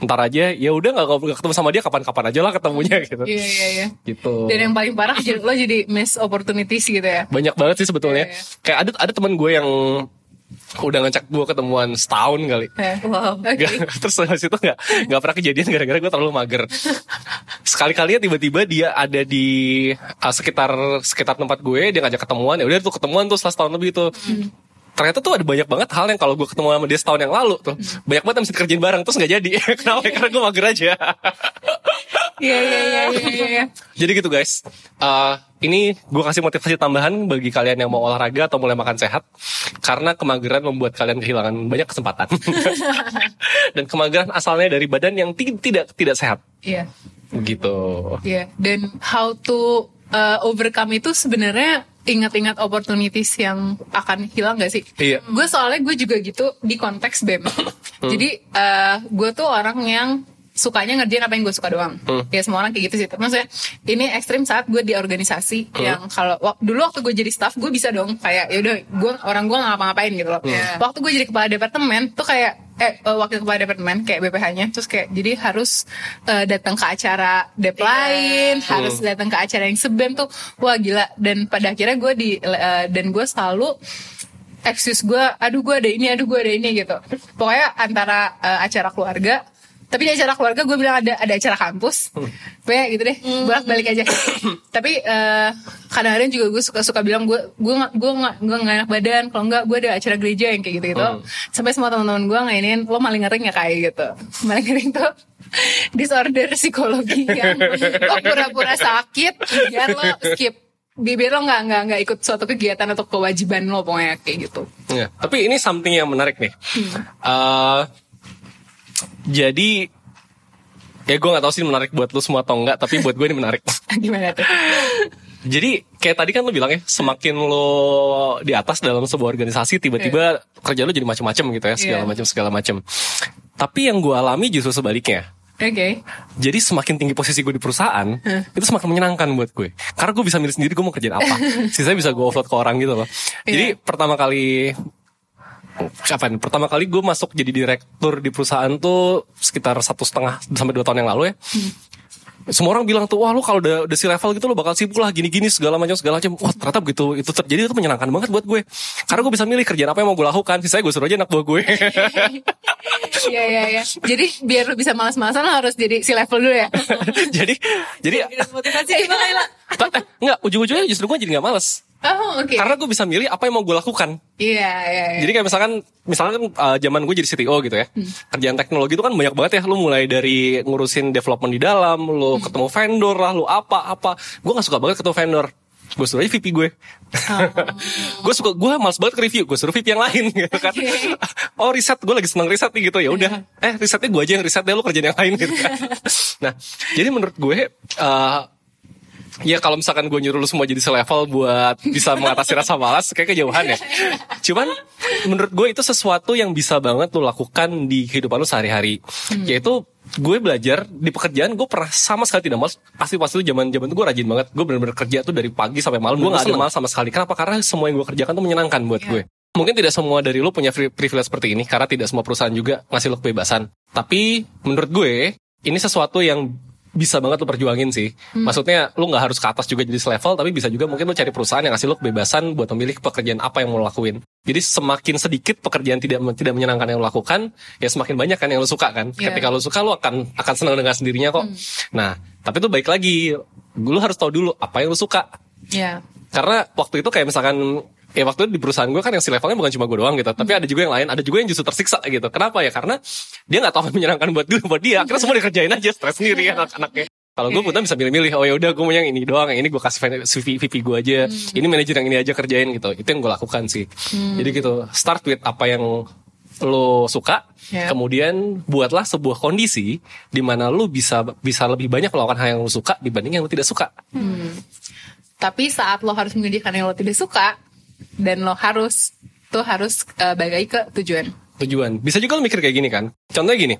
ntar aja ya udah nggak ketemu sama dia kapan-kapan aja lah ketemunya gitu Iya, iya, iya. gitu Dan yang paling parah jadi lo jadi miss opportunities gitu ya. banyak banget sih sebetulnya Iya, iya. kayak ada ada teman gue yang udah ngecek gue ketemuan setahun kali Eh, Wow. Oke. Gak- terus habis itu nggak nggak pernah kejadian gara-gara gue terlalu mager sekali kalinya tiba-tiba dia ada di uh, sekitar sekitar tempat gue dia ngajak ketemuan ya udah tuh ketemuan tuh setelah setahun lebih tuh ternyata tuh ada banyak banget hal yang kalau gue ketemu sama dia setahun yang lalu tuh banyak banget yang mesti dikerjain bareng terus nggak jadi. Kenapa? Karena gue mager aja. Iya, iya, iya, iya, iya. jadi gitu guys. Eh, ini gue kasih motivasi tambahan bagi kalian yang mau olahraga atau mulai makan sehat karena kemageran membuat kalian kehilangan banyak kesempatan. Dan kemageran asalnya dari badan yang ti- tidak tidak sehat. Iya. gitu. Iya, dan how to uh, overcome itu sebenarnya ingat-ingat opportunities yang akan hilang gak sih? Iya. Gue soalnya gue juga gitu di konteks BEM. Jadi uh, gue tuh orang yang sukanya ngerjain apa yang gue suka doang. Ya semua orang kayak gitu sih. Maksudnya ini ekstrim saat gue di organisasi yang kalau wak- dulu waktu gue jadi staff gue bisa dong kayak ya udah gue orang gue nggak ngapa-ngapain gitu loh. Waktu gue jadi kepala departemen tuh kayak eh eh, wakil kepala departemen kayak BPH-nya terus kayak jadi harus eh, datang ke acara dep lain, harus datang ke acara yang sebem tuh wah gila dan pada akhirnya gue di eh, dan gue selalu excuse gue, aduh gue ada ini, aduh gue ada ini gitu. Pokoknya antara eh, acara keluarga, tapi di acara keluarga gue bilang ada ada acara kampus, pokoknya gitu deh, bolak balik aja. tapi eh, kadang-kadang juga gue suka suka bilang gue gue gue nggak gue nggak enak badan, kalau nggak gue ada acara gereja yang kayak gitu gitu. Sampai semua teman-teman gue ngainin lo maling ngering ya kayak gitu, maling ngering tuh disorder psikologi yang lo pura-pura sakit biar lo skip. Bibir lo nggak nggak nggak ikut suatu kegiatan atau kewajiban lo pokoknya kayak gitu. Ya, tapi ini something yang menarik nih. Eh, jadi ya gue nggak tahu sih menarik buat lu semua atau enggak, tapi buat gue ini menarik. gimana tuh Jadi kayak tadi kan lu bilang ya, semakin lo di atas dalam sebuah organisasi, tiba-tiba kerja lu jadi macam-macam gitu ya, segala Iya. macam segala macam. Tapi yang gue alami justru sebaliknya. oke Jadi semakin tinggi posisi gue di perusahaan, itu semakin menyenangkan buat gue. Karena gue bisa milih sendiri gue mau kerjain apa. Sisanya bisa gue offload ke orang gitu loh. Jadi pertama kali kapan? Pertama kali gue masuk jadi direktur di perusahaan tuh sekitar satu setengah sampai dua tahun yang lalu ya. Semua orang bilang tuh, wah lu kalau udah, udah si level gitu lo bakal sibuk lah gini-gini segala macam segala macam. Wah ternyata begitu itu terjadi itu menyenangkan banget buat gue. Karena gue bisa milih kerjaan apa yang mau gue lakukan. Sisanya gue suruh aja anak buah gue. Iya iya iya. Jadi biar lo bisa malas-malasan harus jadi si level dulu ya. jadi jadi Motivasi gimana? Ta- eh, Enggak, ujung-ujungnya justru gue jadi gak males. Oh oke. Karena gue bisa milih apa yang mau gue lakukan. Iya iya. iya. Jadi kayak misalkan misalkan kan uh, zaman gue jadi CTO gitu ya. Kerjaan teknologi itu kan banyak banget ya. Lu mulai dari ngurusin development di dalam, lu ketemu vendor lah, lu apa-apa. Gue gak suka banget ketemu vendor. Gue suruh aja VP gue. gue suka gue males banget ke review, gue suruh VP yang lain gitu kan. oh riset, gue lagi seneng riset nih gitu ya udah. Eh risetnya gue aja yang riset deh, lu kerjaan yang lain gitu kan. nah, jadi menurut gue uh, Ya kalau misalkan gue nyuruh lu semua jadi selevel buat bisa mengatasi rasa malas kayak kejauhan ya. Cuman menurut gue itu sesuatu yang bisa banget lu lakukan di kehidupan lu sehari-hari. Yaitu gue belajar di pekerjaan gue pernah sama sekali tidak malas. Pasti pasti itu zaman zaman itu gue rajin banget. Gue benar-benar kerja tuh dari pagi sampai malam. Gue gak ada malas sama sekali. Kenapa? Karena semua yang gue kerjakan tuh menyenangkan buat gue. Mungkin tidak semua dari lu punya privilege seperti ini karena tidak semua perusahaan juga ngasih lu kebebasan. Tapi menurut gue ini sesuatu yang bisa banget lu perjuangin sih. Maksudnya lu nggak harus ke atas juga jadi selevel, tapi bisa juga mungkin lu cari perusahaan yang ngasih lu kebebasan buat memilih pekerjaan apa yang mau lu lakuin. Jadi semakin sedikit pekerjaan tidak tidak menyenangkan yang lu lakukan, ya semakin banyak kan yang lu suka kan. Iya. Ketika lu suka lu akan akan senang dengan sendirinya kok. Nah, tapi itu baik lagi, lu harus tahu dulu apa yang lu suka. Iya. Karena waktu itu kayak misalkan ya waktu itu di perusahaan gue kan yang si levelnya bukan cuma gue doang gitu, tapi ada juga yang lain, ada juga yang justru tersiksa gitu. Kenapa ya? Karena dia nggak tahu apa yang menyenangkan buat dia, buat dia. Akhirnya semua dikerjain aja, stres sendiri anak-anaknya. Kalau gue punya bisa milih-milih, oh ya udah gue mau yang ini doang, yang ini gue kasih VP, gue aja, ini manajer yang ini aja kerjain gitu. Itu yang gue lakukan sih. Jadi gitu, start with apa yang lo suka, Ya. kemudian buatlah sebuah kondisi di mana lo bisa bisa lebih banyak melakukan hal yang lo suka dibanding yang lo tidak suka. Tapi saat lo harus mengerjakan yang lo tidak suka dan lo harus tuh harus eh, balik lagi ke tujuan. tujuan. Bisa juga lo mikir kayak gini kan. Contohnya gini,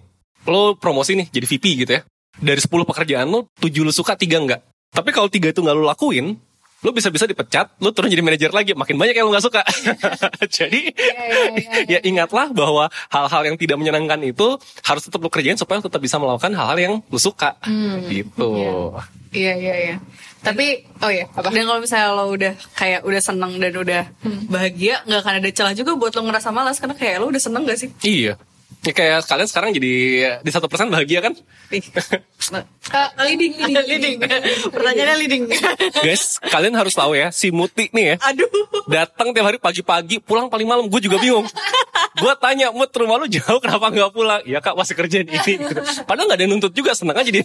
lo promosi nih jadi VP gitu ya. Dari 10 pekerjaan lo, 7 lo suka, 3 enggak. Tapi kalau 3 itu nggak lo lakuin, lo bisa-bisa dipecat, lo turun jadi manajer lagi, makin banyak yang lo nggak suka. jadi, ya ingatlah bahwa hal-hal yang tidak menyenangkan itu harus tetap lo kerjain supaya lo tetap bisa melakukan hal-hal yang lo suka. gitu. Iya iya iya. Tapi oh ya apa? Dan kalau misalnya lo udah kayak udah seneng dan udah bahagia, nggak akan ada celah juga buat lo ngerasa malas karena kayak lo udah seneng gak sih? Iya. Ya, kayak kalian sekarang jadi di satu persen bahagia kan? Eh, leading leading. leading. Pertanyaannya leading. Guys, kalian harus tahu ya, si Muti nih ya. Aduh. datang tiap hari pagi-pagi pulang paling malam gue juga bingung gue tanya mut rumah lu jauh kenapa nggak pulang ya kak masih kerjaan ini gitu. padahal nggak ada yang nuntut juga seneng aja dia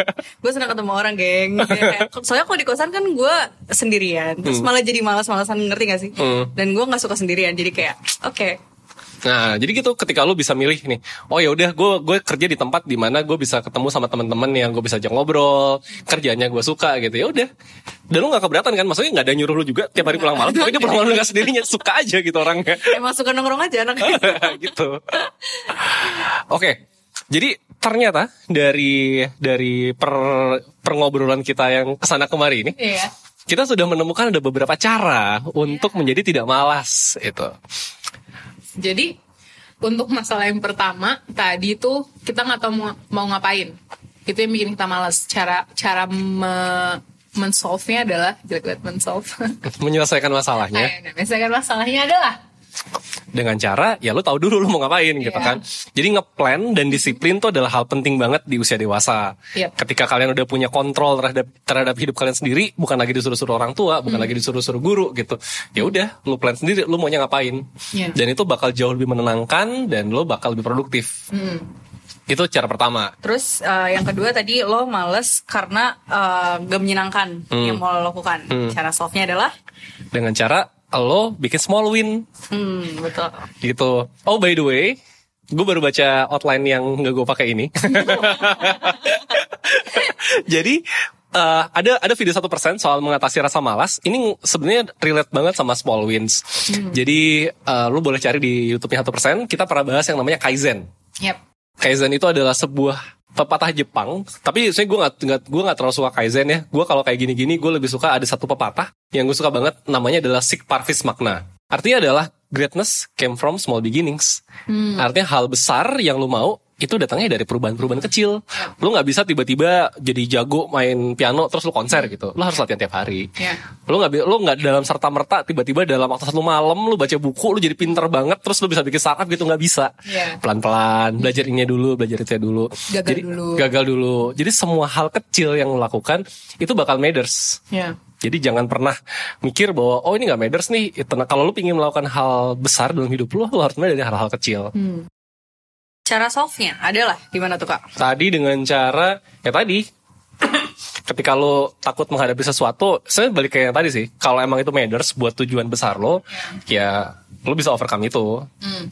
gue senang ketemu orang geng Ya, kayak- soalnya kalau di kosan kan gue sendirian terus malah jadi malas-malasan ngerti gak sih Hmm. dan gue nggak suka sendirian jadi kayak oke nah jadi gitu ketika lu bisa milih nih oh ya udah gue gue kerja di tempat di mana gue bisa ketemu sama teman-teman yang gue bisa ajak ngobrol kerjanya gue suka gitu ya udah dan lu nggak keberatan kan maksudnya nggak ada nyuruh lu juga tiap hari pulang malam tapi dia pulang malam nggak sendirinya suka aja gitu orangnya emang suka nongkrong aja anak gitu. Oke. Jadi ternyata dari dari per perngobrolan kita yang ke sana kemari ini, Iya. kita sudah menemukan ada beberapa cara untuk menjadi tidak malas itu. Jadi untuk masalah yang pertama tadi itu kita nggak tahu mau, mau ngapain. Itu yang bikin kita malas. Cara cara me, mensolve-nya adalah jelek banget mensolve. Menyelesaikan masalahnya Ayo, nah, misalkan masalahnya adalah dengan cara ya lu tahu dulu lu mau ngapain gitu Iya. kan. Jadi ngeplan dan disiplin tuh adalah hal penting banget di usia dewasa. Yep. Ketika kalian udah punya kontrol terhadap terhadap hidup kalian sendiri, bukan lagi disuruh-suruh orang tua, bukan Hmm. lagi disuruh-suruh guru gitu. Ya udah, lu plan sendiri lu maunya ngapain. Iya. Dan itu bakal jauh lebih menenangkan dan lu bakal lebih produktif. hmm, Itu cara pertama. terus eh, yang kedua tadi lo males karena eh, gak menyenangkan yang mau lo lakukan cara solve nya adalah Dengan cara lo bikin small win hmm betul gitu. Oh by the way, gue baru baca outline yang nggak gue pakai ini. Jadi eh, ada ada video satu persen soal mengatasi rasa malas. Ini sebenarnya relate banget sama small wins. Jadi eh, lu boleh cari di YouTube-nya satu persen. Kita pernah bahas yang namanya kaizen. yep. Kaizen itu adalah sebuah pepatah Jepang, tapi saya gue nggak nggak gue nggak terlalu suka kaizen ya. Gue kalau kayak gini-gini, gue lebih suka ada satu pepatah yang gue suka banget, namanya adalah Sik Parvis Makna. Artinya adalah greatness came from small beginnings. Artinya hal besar yang lu mau itu datangnya dari perubahan-perubahan kecil. Lu nggak bisa tiba-tiba jadi jago main piano terus lu konser gitu. Lu harus latihan tiap hari. Ya. Lu nggak lu nggak dalam serta merta tiba-tiba dalam waktu satu malam lu baca buku lu jadi pinter banget terus lu bisa bikin startup gitu nggak bisa. Iya. Pelan-pelan belajar ini dulu, belajar itu dulu. Gagal jadi, dulu. Gagal dulu. Jadi semua hal kecil yang lu lakukan itu bakal matters. Ya. Jadi jangan pernah mikir bahwa oh ini nggak matters nih. Kalau lu ingin melakukan hal besar dalam hidup lu, lu harus mulai dari hal-hal kecil. Cara solve-nya adalah gimana tuh kak? Tadi dengan cara ya tadi ketika lo takut menghadapi sesuatu, saya balik kayak yang tadi sih. Kalau emang itu matters buat tujuan besar lo, ya lo bisa overcome itu.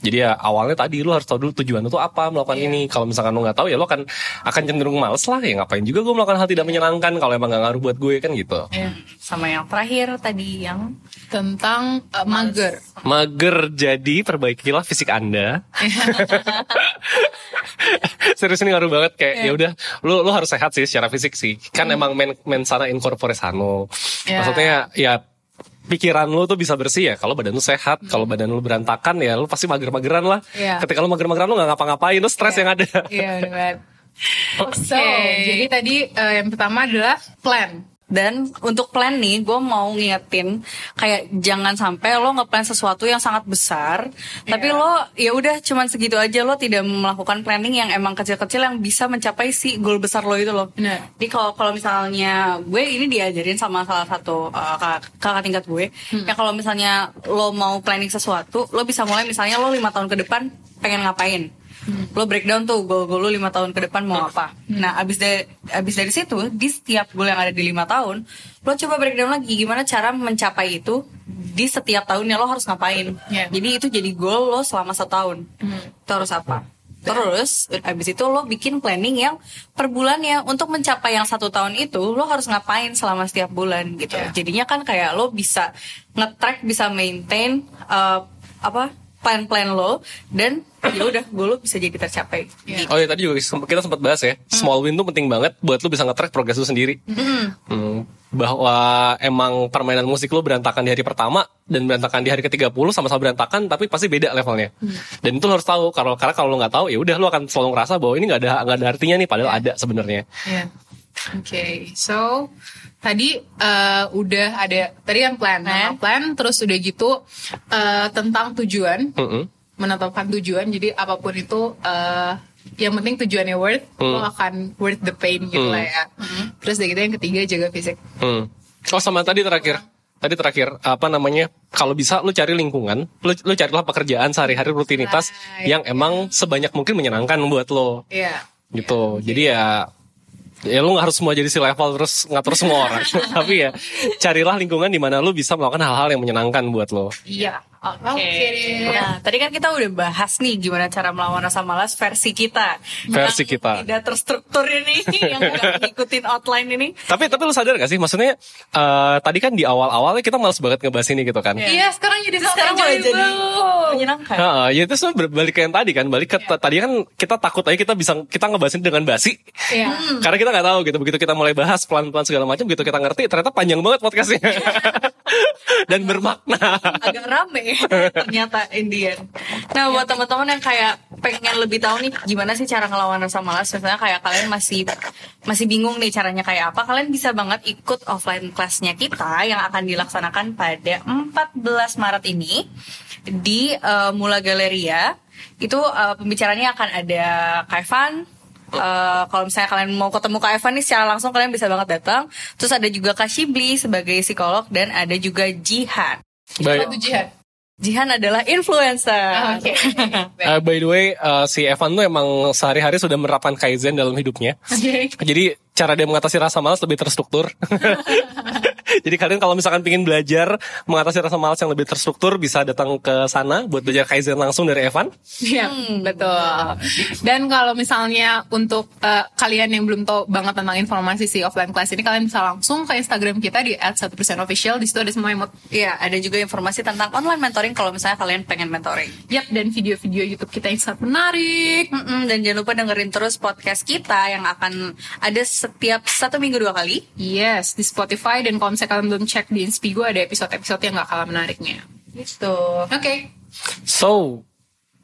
Jadi ya awalnya tadi lo harus tahu dulu tujuan lo tuh apa melakukan ini. Kalau misalkan lo nggak tahu ya lo akan akan cenderung males lah ya ngapain juga gue melakukan hal tidak menyenangkan kalau emang nggak ngaruh buat gue kan gitu. Sama yang terakhir tadi yang Tentang uh, mager. Mager jadi perbaikilah fisik anda. Serius ini ngaruh banget kayak ya udah lu lu harus sehat sih secara fisik sih. Kan emang men, men sana in corpore sano. Ya. Maksudnya ya pikiran lu tuh bisa bersih ya kalau badan lu sehat, kalau badan lu berantakan ya lu pasti mager-mageran lah. Iya. Ketika lu mager-mageran lu nggak ngapa-ngapain, lu stres yang ada. Iya benar banget. So, jadi tadi uh, yang pertama adalah plan. Dan untuk plan nih, gue mau ngingetin kayak jangan sampai lo ngeplan sesuatu yang sangat besar, tapi lo ya udah cuman segitu aja lo tidak melakukan planning yang emang kecil-kecil yang bisa mencapai si goal besar lo itu lo. Benar. Jadi kalau kalau misalnya gue ini diajarin sama salah satu uh, kakak, kakak tingkat gue, ya kalau misalnya lo mau planning sesuatu, lo bisa mulai misalnya lo lima tahun ke depan pengen ngapain. Lo breakdown tuh goal-goal lo lima tahun ke depan mau apa. Nah, abis dari abis dari situ di setiap goal yang ada di lima tahun, lo coba breakdown lagi gimana cara mencapai itu di setiap tahunnya lo harus ngapain. Iya. Jadi itu jadi goal lo selama setahun. Itu harus apa? Terus abis itu lo bikin planning yang per bulannya untuk mencapai yang satu tahun itu lo harus ngapain selama setiap bulan gitu. Iya. Jadinya kan kayak lo bisa nge-track, bisa maintain uh, apa plan-plan lo dan ya udah gue lo bisa jadi tercapai. Iya. Gitu. Oh ya tadi juga kita sempat bahas ya, small win tuh penting banget buat lu bisa nge-track progres lu sendiri. Hmm, bahwa emang permainan musik lu berantakan di hari pertama dan berantakan di hari ke-30 sama-sama berantakan tapi pasti beda levelnya. Dan itu lu harus tahu kalau karena kalau lu nggak tahu ya udah lu akan selalu ngerasa bahwa ini nggak ada nggak ada artinya nih padahal ada sebenarnya. Iya. Oke, so tadi eh, udah ada tadi kan plan, tentang plan, terus udah gitu eh, tentang tujuan, Mm-mm. menetapkan tujuan. Jadi apa pun itu, eh, yang penting tujuannya worth, lo akan worth the pain gitu lah ya. Terus udah gitu yang ketiga jaga fisik. Hmm. Oh sama tadi terakhir. Tadi terakhir apa namanya? Kalau bisa lu cari lingkungan, lu, lu carilah pekerjaan sehari-hari rutinitas Nah, iya. yang emang sebanyak mungkin menyenangkan buat lo. Iya. gitu jadi ya ya lu nggak harus semua jadi si level terus ngatur semua orang tapi ya carilah lingkungan di mana lu bisa melakukan hal-hal yang menyenangkan buat lo Iya. Oke. Nah, tadi kan kita udah bahas nih gimana cara melawan rasa malas versi kita. Versi Yang kita. Tidak terstruktur ini, yang gak ngikutin outline ini. tapi tapi lu sadar gak sih maksudnya eh, tadi kan di awal-awalnya kita males banget ngebahas ini gitu kan Iya, sekarang jadi Sekarang mulai jadi menyenangkan. Heeh, ya itu sebenarnya berbalik ke yang tadi kan balik ke tadi kan kita takut aja kita bisa kita ngebahas ini dengan basi Iya. karena kita nggak tahu gitu begitu kita mulai bahas pelan-pelan segala macam begitu kita ngerti ternyata panjang banget podcastnya dan bermakna agak rame ternyata Indian. Nah buat teman-teman yang kayak pengen lebih tahu nih gimana sih cara ngelawan rasa malas, misalnya kayak kalian masih masih bingung nih caranya kayak apa, kalian bisa banget ikut offline kelasnya kita yang akan dilaksanakan pada 14 Maret ini di eh, Mula Galeria. Itu eh, pembicaranya akan ada Kaivan, Eh, kalau misalnya kalian mau ketemu Kak Evan nih secara langsung kalian bisa banget datang. Terus ada juga Kak Shibli sebagai psikolog dan ada juga Jihan. Baik. Jihad. Jihan adalah influencer. Oke. Eh, by the way, eh, si Evan tuh emang sehari-hari sudah menerapkan kaizen dalam hidupnya. Oke. Jadi cara dia mengatasi rasa malas lebih terstruktur. Jadi kalian kalau misalkan ingin belajar mengatasi rasa malas yang lebih terstruktur bisa datang ke sana buat belajar kaizen langsung dari Evan. Iya, betul. Dan kalau misalnya untuk eh, kalian yang belum tahu banget tentang informasi si offline class ini, kalian bisa langsung ke Instagram kita di @1%official. Di situ ada semua emot. Iya, ada juga informasi tentang online mentoring kalau misalnya kalian pengen mentoring. Yap, dan video-video YouTube kita yang sangat menarik. Mm-mm, dan jangan lupa dengerin terus podcast kita yang akan ada setiap satu minggu dua kali. Yes, di Spotify dan kalau misalnya kalian belum cek di Inspigo ada episode-episode yang gak kalah menariknya. Gitu. Oke. So,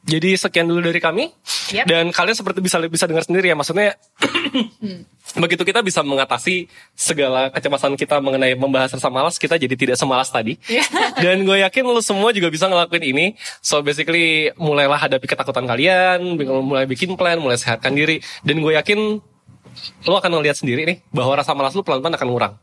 jadi sekian dulu dari kami. Yep. Dan kalian seperti bisa bisa dengar sendiri ya, maksudnya begitu kita bisa mengatasi segala kecemasan kita mengenai membahas rasa malas, kita jadi tidak semalas tadi. Dan gue yakin lu semua juga bisa ngelakuin ini. So basically mulailah hadapi ketakutan kalian, mulai bikin plan, mulai sehatkan diri. Dan gue yakin lu akan ngeliat sendiri nih bahwa rasa malas lu pelan-pelan akan ngurang.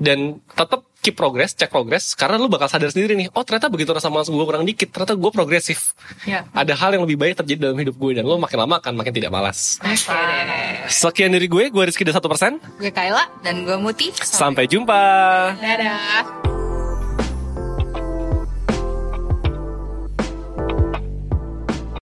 Dan tetap keep progress, cek progress karena lu bakal sadar sendiri nih, oh ternyata begitu rasa malas gue kurang dikit, ternyata gue progresif. Ya. Ada hal yang lebih baik terjadi dalam hidup gue dan lu makin lama akan makin tidak malas. Deh. Sekian dari gue, gue Rizky dari 1%. Gue Kayla. Dan gue Muti. Sampai jumpa. Dadah.